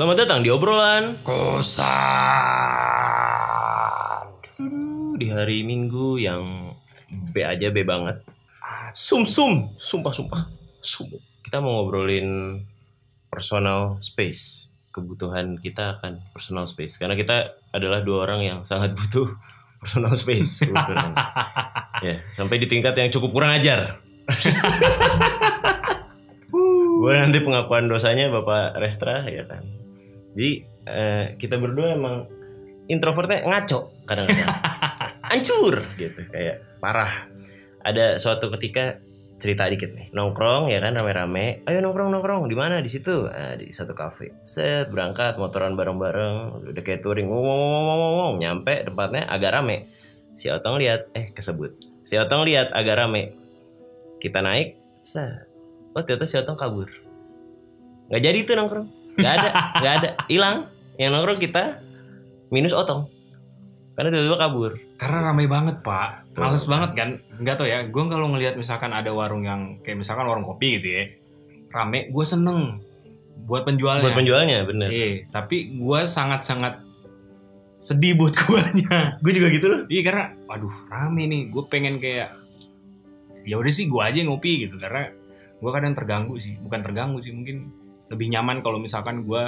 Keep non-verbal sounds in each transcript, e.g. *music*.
Selamat datang di obrolan Kosan. di hari Minggu yang B aja B banget. Sum sum, sumpah sumpah. Sum. Kita mau ngobrolin personal space. Kebutuhan kita akan personal space karena kita adalah dua orang yang sangat butuh *laughs* personal space kebetulan. *laughs* ya, sampai di tingkat yang cukup kurang ajar. *laughs* Gue nanti pengakuan dosanya Bapak Restra ya kan. Jadi eh, kita berdua emang introvertnya ngaco kadang-kadang. *laughs* Hancur gitu. Kayak parah. Ada suatu ketika cerita dikit nih. Nongkrong ya kan rame-rame. Ayo nongkrong nongkrong. Di mana? Di situ. Nah, di satu kafe. Set berangkat motoran bareng-bareng. Udah kayak touring. Ngomong ngomong ngomong ngomong nyampe tempatnya agak rame. Si otong lihat eh kesebut. Si otong lihat agak rame. Kita naik set. Oh ternyata si otong kabur. Nggak jadi tuh nongkrong nggak ada nggak ada hilang yang nongkrong kita minus otong karena tiba-tiba kabur Karena ramai banget pak. Males banget kan. Enggak tau ya. Gue kalau ngelihat misalkan ada warung yang kayak misalkan warung kopi gitu ya. Rame. Gue seneng. Buat penjualnya. buat penjualnya bener Iya. Tapi gue sangat-sangat sedih buat *laughs* guanya. gue juga gitu loh Iya karena, waduh rame nih. Gue pengen kayak, ya udah sih gue aja ngopi gitu. Karena gue kadang terganggu sih. Bukan terganggu sih, mungkin lebih nyaman kalau misalkan gue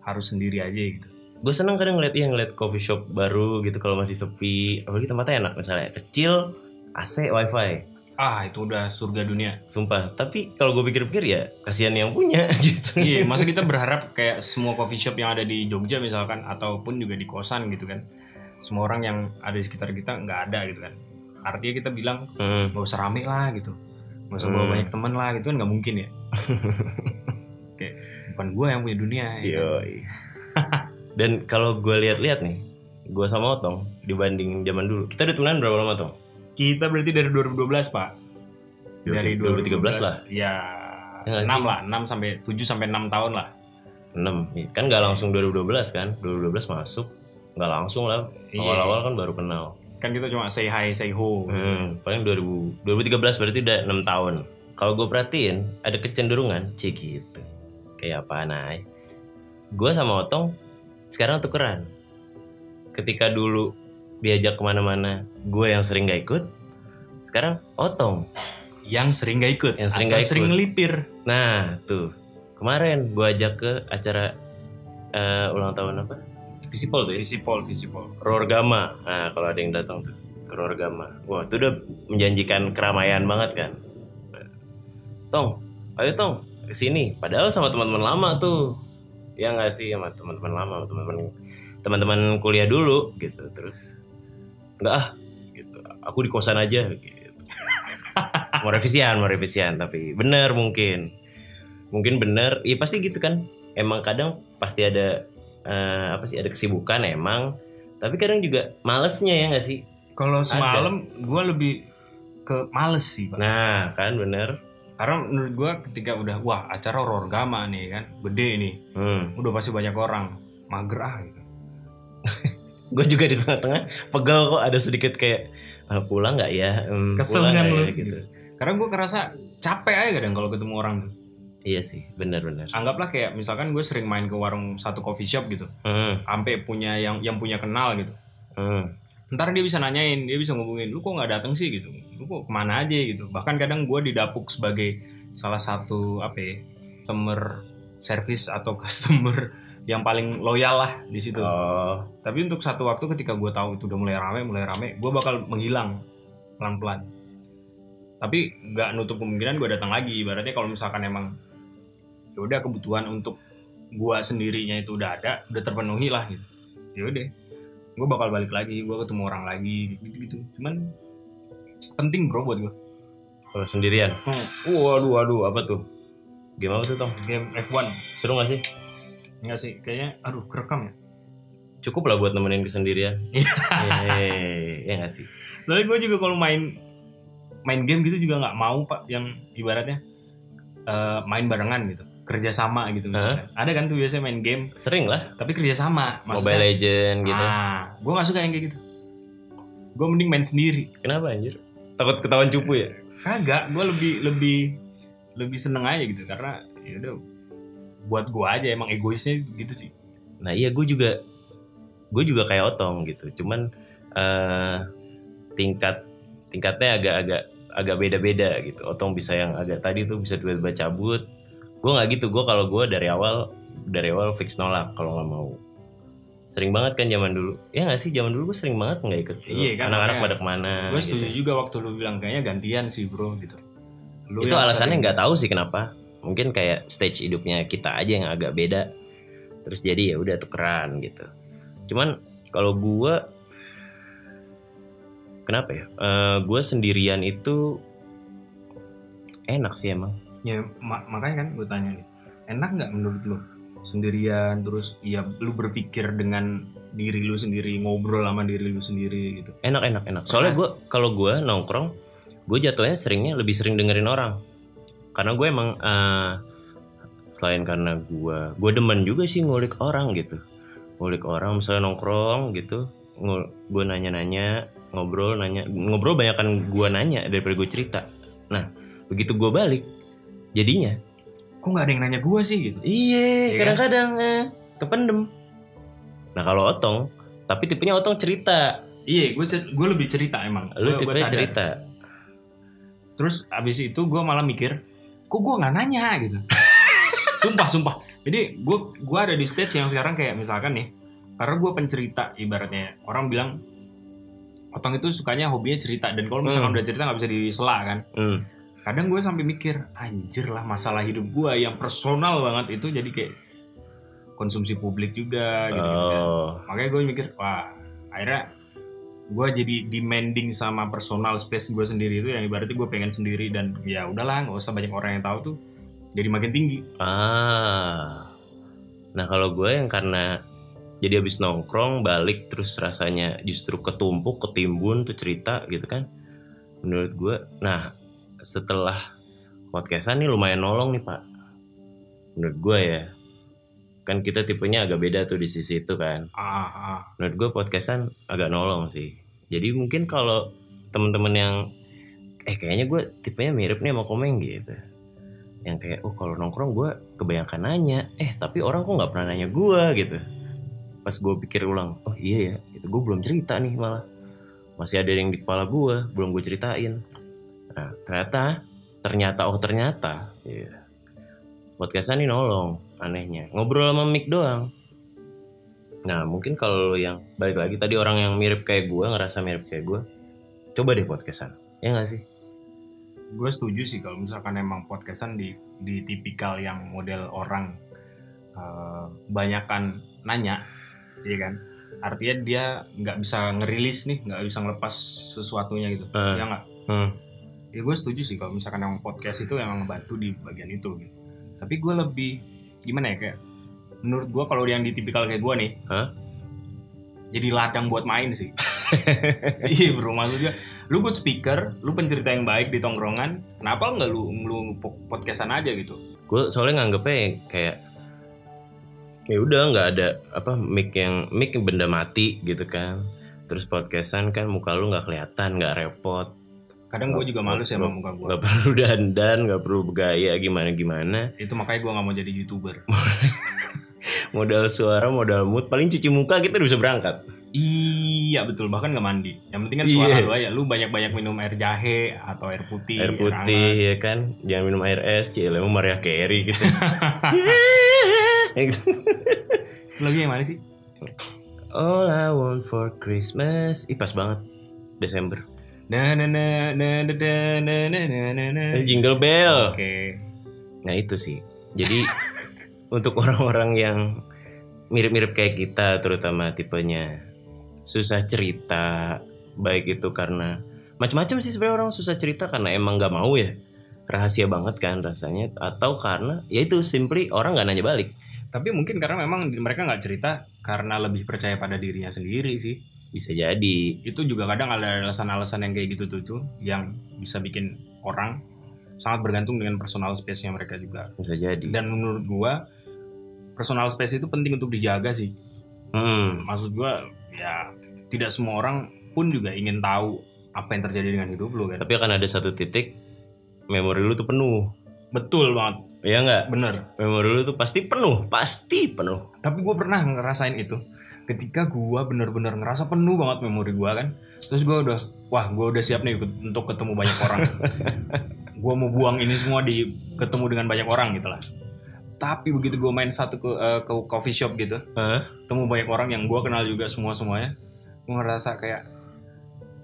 harus sendiri aja gitu. gue seneng kadang ngeliat iya ngeliat coffee shop baru gitu kalau masih sepi apalagi tempatnya enak misalnya kecil AC wifi Ah itu udah surga dunia. sumpah tapi kalau gue pikir-pikir ya kasihan yang punya *laughs* gitu Iya, masa kita berharap kayak semua coffee shop yang ada di Jogja misalkan ataupun juga di kosan gitu kan. Semua orang yang ada di sekitar kita nggak ada gitu kan. Artinya kita bilang Hmm, nggak usah rame lah gitu. Nggak usah bawa Hmm. banyak temen lah gitu kan nggak mungkin ya. *laughs* bukan gue yang punya dunia ya. kan? yoi. dan kalau gue lihat-lihat nih gue sama Otong dibanding zaman dulu kita udah temenan berapa lama Tong? Kita berarti dari 2012 pak. Dari 2013 lah Ya, Ya nggak 6 sih? lah, 6 sampai 7 sampai 6 tahun lah. 6 kan nggak langsung 2012 kan 2012 masuk nggak langsung lah Iya. awal-awal kan baru kenal Kan kita cuma say hi, say ho. Hmm, paling 2000, 2013 berarti udah 6 tahun. Kalau gue perhatiin ada kecenderungan, cik gitu. Kayak apa nay? Gue sama Otong sekarang tukeran. Ketika dulu diajak ke mana-mana, gue yang sering gak ikut. Sekarang Otong. Yang sering gak ikut. Yang sering atau nggak sering ikut. ngelipir. Nah tuh kemarin gue ajak ke acara eh, ulang tahun apa? Visipol tuh ya? Visipol, visipol. Rorgama. Nah, kalau ada yang datang tuh ke Rorgama. Wah, itu udah menjanjikan keramaian banget kan. Tong, ayo Tong, ke sini. Padahal sama teman-teman lama tuh. Ya nggak sih sama teman-teman lama, teman-teman teman-teman kuliah dulu gitu. Terus enggak ah gitu. Aku di kosan aja gitu. *laughs* mau revisian, mau revisian tapi bener mungkin. Mungkin bener, iya pasti gitu kan. Emang kadang pasti ada eh, apa sih ada kesibukan emang tapi kadang juga malesnya ya nggak sih Kalau semalam gue lebih ke males sih, Pak. nah kan bener Karena menurut gue ketika udah wah acara horor gama nih kan, gede nih, hmm. udah pasti banyak orang, mager ah gitu. *laughs* gue juga di tengah-tengah pegel kok ada sedikit kayak "Ah, pulang nggak ya Hmm, Kesel kan ya? gitu Karena gue kerasa capek aja kadang kalau ketemu orang tuh. iya sih bener-bener Anggaplah kayak misalkan gue sering main ke warung satu coffee shop gitu, hmm. sampai punya yang yang punya kenal gitu. Hmm. Ntar dia bisa nanyain, dia bisa ngomongin, lu kok nggak datang sih gitu, lu kok ke mana aja gitu. Bahkan kadang gue didapuk sebagai salah satu apa ya, customer service atau *laughs* customer yang paling loyal lah di situ. oh Tapi untuk satu waktu ketika gue tahu itu udah mulai rame, mulai rame, gue bakal menghilang pelan-pelan. Tapi nggak nutup kemungkinan gue datang lagi. Ibaratnya kalau misalkan emang ya udah kebutuhan untuk gue sendirinya itu udah ada, udah terpenuhi lah gitu. Ya udah, gue bakal balik lagi, gue ketemu orang lagi gitu-gitu. Cuman penting bro buat gue. kalau sendirian? Hmm, waduh waduh apa tuh? Game apa tuh tong game F1 seru gak sih? Enggak sih, kayaknya aduh kerekam ya. cukup lah buat nemenin kesendirian *laughs* Iya. Ya nggak sih? Soalnya gue juga kalau main main game gitu juga nggak mau pak yang ibaratnya eh, main barengan gitu kerja sama gitu misalnya. ada kan tuh biasanya main game? Sering lah. Tapi kerja sama Mobile Legend gitu. Ah gue nggak suka yang kayak gitu. Gue mending main sendiri. Kenapa anjir? Takut ketahuan cupu ya? Kagak gue lebih lebih lebih seneng aja gitu. Karena ya udah buat gue aja emang egoisnya gitu sih. Nah iya gue juga gue juga kayak otong gitu. Cuman eh tingkat tingkatnya agak-agak agak beda-beda gitu. Otong bisa yang agak tadi tuh bisa tiba-tiba cabut gue nggak gitu gue kalau gue dari awal dari awal fix nolak kalau nggak mau. Sering banget kan zaman dulu. Ya nggak sih zaman dulu gue sering banget nggak ikut Iya kan, anak-anak pada ke mana gue gitu. setuju juga waktu lu bilang kayaknya gantian sih bro gitu. Lu itu alasannya nggak tahu sih kenapa. Mungkin kayak stage hidupnya kita aja yang agak beda. Terus jadi ya udah tukeran gitu. Cuman kalau gua kenapa ya? Eh gue sendirian itu enak sih emang ya ma- makanya kan gue tanya nih enak nggak menurut lu? Sendirian terus ya lu berpikir dengan diri lu sendiri ngobrol sama diri lu sendiri gitu. Enak enak enak. Soalnya gue kalau gue nongkrong gue jatuhnya seringnya lebih sering dengerin orang. Karena gue emang eh, selain karena gue gue demen juga sih ngulik orang gitu. Ngulik orang misalnya nongkrong gitu gue nanya-nanya ngobrol nanya ngobrol banyak kan gue nanya daripada gue cerita. Nah begitu gue balik jadinya? Kok nggak ada yang nanya gue sih gitu? Iya Iya kan? kadang-kadang eh, kependem. Nah kalau otong tapi tipenya otong cerita. Iya gue gue lebih cerita emang. Lu Gua- gua tipenya sadar. cerita. Terus abis itu gue malah mikir kok gue nggak nanya? gitu. *laughs* Sumpah sumpah. Jadi gue gue ada di stage yang sekarang kayak misalkan nih karena gue pencerita ibaratnya. Orang bilang otong itu sukanya hobinya cerita. Dan kalau misalkan Hmm. udah cerita nggak bisa disela kan? Hmm. Kadang gue sampai mikir anjir lah masalah hidup gue yang personal banget itu jadi kayak konsumsi publik juga gitu, kan. Oh. makanya gue mikir wah akhirnya gue jadi demanding sama personal space gue sendiri itu yang ibaratnya gue pengen sendiri dan ya udahlah nggak usah banyak orang yang tahu tuh jadi makin tinggi Ah. Nah kalau gue yang karena jadi habis nongkrong balik terus rasanya justru ketumpuk ketimbun tuh cerita gitu kan. Menurut gue, nah setelah podcastan nih lumayan nolong nih pak. Menurut gue ya, kan kita tipenya agak beda tuh di sisi itu kan. ah, ah. Menurut gue podcastan agak nolong sih. Jadi mungkin kalau temen-temen yang eh kayaknya gue tipenya mirip nih sama komeng gitu. Yang kayak oh kalau nongkrong gue kebanyakan nanya, eh tapi orang kok nggak pernah nanya gue gitu. Pas gue pikir ulang, oh iya ya, itu gue belum cerita nih malah. Masih ada yang di kepala gue, belum gue ceritain. Nah ternyata, ternyata oh ternyata, iya. Podcastan ini nolong, anehnya. Ngobrol sama mic doang. Nah mungkin kalau yang balik lagi tadi orang yang mirip kayak gue ngerasa mirip kayak gue, coba deh podcastan, ya nggak sih? gue setuju sih kalau misalkan emang podcastan di di tipikal yang model orang eh, banyakan nanya iya kan artinya dia nggak bisa ngerilis nih nggak bisa ngelepas sesuatunya gitu Eh. ya nggak Hmm. Ya gue setuju sih kalau misalkan emang podcast itu yang ngebantu di bagian itu gitu. tapi gue lebih gimana ya kayak menurut gue kalau yang di tipikal kayak gue nih Hah? jadi ladang buat main sih *laughs* iya bro maksudnya lu good speaker lu pencerita yang baik di tongkrongan kenapa nggak lu lu po- podcastan aja gitu Gue soalnya nganggepnya kayak ya udah nggak ada apa mic yang mic yang benda mati gitu kan. Terus podcastan kan muka lu nggak kelihatan, nggak repot, kadang gue juga malu sih sama muka gue nggak perlu *laughs* dandan, nggak perlu bergaya gimana gimana. itu makanya gue nggak mau jadi youtuber. *laughs* Modal suara, modal mood, paling cuci muka kita udah bisa berangkat. iya betul. Bahkan nggak mandi. Yang penting kan Iya. suara lu aja. Lu banyak banyak minum air jahe atau air putih air putih ya kan? Jangan minum air es cile mau Maria Carey gitu. *laughs* Lagi yang mana sih? All I want for Christmas. Ih pas banget. Desember na na na na na na na na na na. Na Jingle bell. Oke. Nah itu sih. Jadi *laughs* Untuk orang-orang yang Mirip-mirip kayak kita Terutama tipenya Susah cerita Baik itu karena Macam-macam sih sebenarnya orang susah cerita Karena emang gak mau ya. Rahasia banget kan rasanya Atau karena Ya itu simply orang gak nanya balik. Tapi mungkin karena memang mereka nggak cerita karena lebih percaya pada dirinya sendiri sih Bisa jadi itu juga kadang ada alasan-alasan yang kayak gitu tuh tuh yang bisa bikin orang sangat bergantung dengan personal space-nya mereka juga Bisa jadi dan menurut gua personal space itu penting untuk dijaga sih hmm. maksud gua ya tidak semua orang pun juga ingin tahu apa yang terjadi dengan hidup lu kan Tapi akan ada satu titik memori lu tuh penuh. betul banget Iya nggak? bener Memori lu tuh pasti penuh, pasti penuh. tapi gue pernah ngerasain itu ketika gue bener-bener ngerasa penuh banget memori gue kan terus gue udah wah gue udah siap nih untuk ketemu banyak orang. *laughs* Gue mau buang ini semua di ketemu dengan banyak orang gitu lah. Tapi begitu gue main satu ke, eh, ke coffee shop gitu Hah? ketemu banyak orang yang gue kenal juga semua semuanya gue ngerasa kayak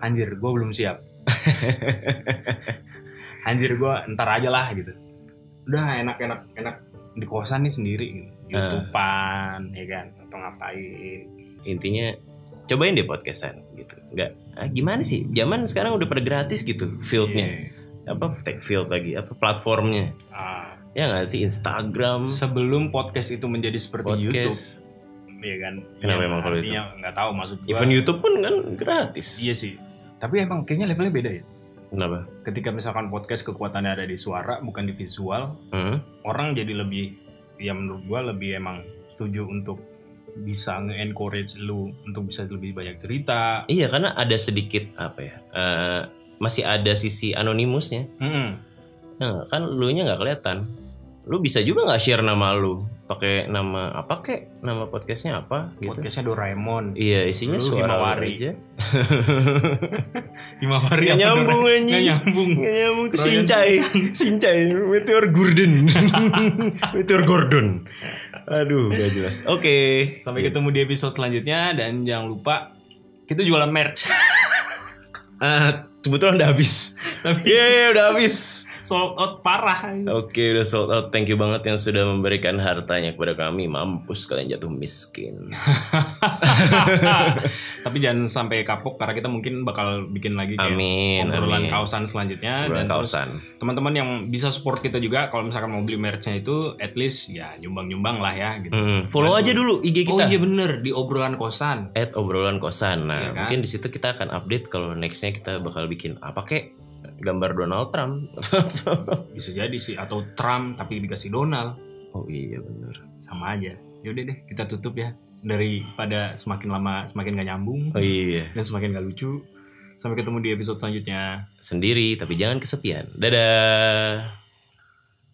anjir gue belum siap. *laughs* Anjir gue ntar aja lah gitu. Udah enak enak enak di kosan nih sendiri gitu. youtubean ya kan atau ngapain Intinya cobain deh podcastan gitu. Nggak, ah, gimana sih? Zaman sekarang udah pada gratis gitu fieldnya. Iya. Apa tag field lagi? Apa platformnya? Ah, Ya nggak sih Instagram, sebelum podcast itu menjadi seperti YouTube podcast. ya kan Kenapa Iya, emang kalau artinya nggak tahu maksud gue Even YouTube pun kan gratis. iya sih tapi emang kayaknya levelnya beda ya Kenapa? ketika misalkan podcast kekuatannya ada di suara bukan di visual Hmm? orang jadi lebih ya menurut gua lebih emang setuju untuk bisa nge-encourage lu untuk bisa lebih banyak cerita. Iya karena ada sedikit apa ya? eh, masih ada sisi anonimusnya. Mm-mm. Nah, kan lu nya nggak kelihatan. Lu bisa juga nggak share nama lu pakai nama apa kek? Nama podcastnya apa gitu? Podcastnya Doraemon. Iya isinya Lu suara Himawari. aja. *laughs* Himawari Nggak nyambung anjing. Nggak nyambung. Nggak nyambung tuh Royan Shincai. Shincai Meteor Gordon. *laughs* Meteor Gordon. Aduh, gak jelas. Oke. Sampai ketemu di episode selanjutnya dan jangan lupa kita jualan merch. *laughs* Ah, kebetulan udah habis. Tapi Yeay, udah habis. Sold out parah. Oke, udah sold out. Thank you banget yang sudah memberikan hartanya kepada kami. Mampus kalian jatuh miskin. *laughs* Tapi jangan sampai kapok karena kita mungkin bakal bikin lagi kayak Amin, obrolan amin. kausan selanjutnya Bulan dan kausan. teman-teman yang bisa support kita juga kalau misalkan mau beli merchnya itu at least ya nyumbang-nyumbang lah ya gitu. Hmm, follow aja dulu IG Oh kita. iya bener di obrolan kosan. At obrolan kosan. Nah, Iya kan? mungkin di situ kita akan update kalau nextnya kita bakal bikin apa kek gambar Donald Trump. *laughs* Bisa jadi sih atau Trump tapi dikasih Donald oh iya bener. sama aja. Yaudah deh kita tutup ya daripada semakin lama semakin gak nyambung Oh iya, dan semakin gak lucu. Sampai ketemu di episode selanjutnya. sendiri tapi jangan kesepian. Dadah.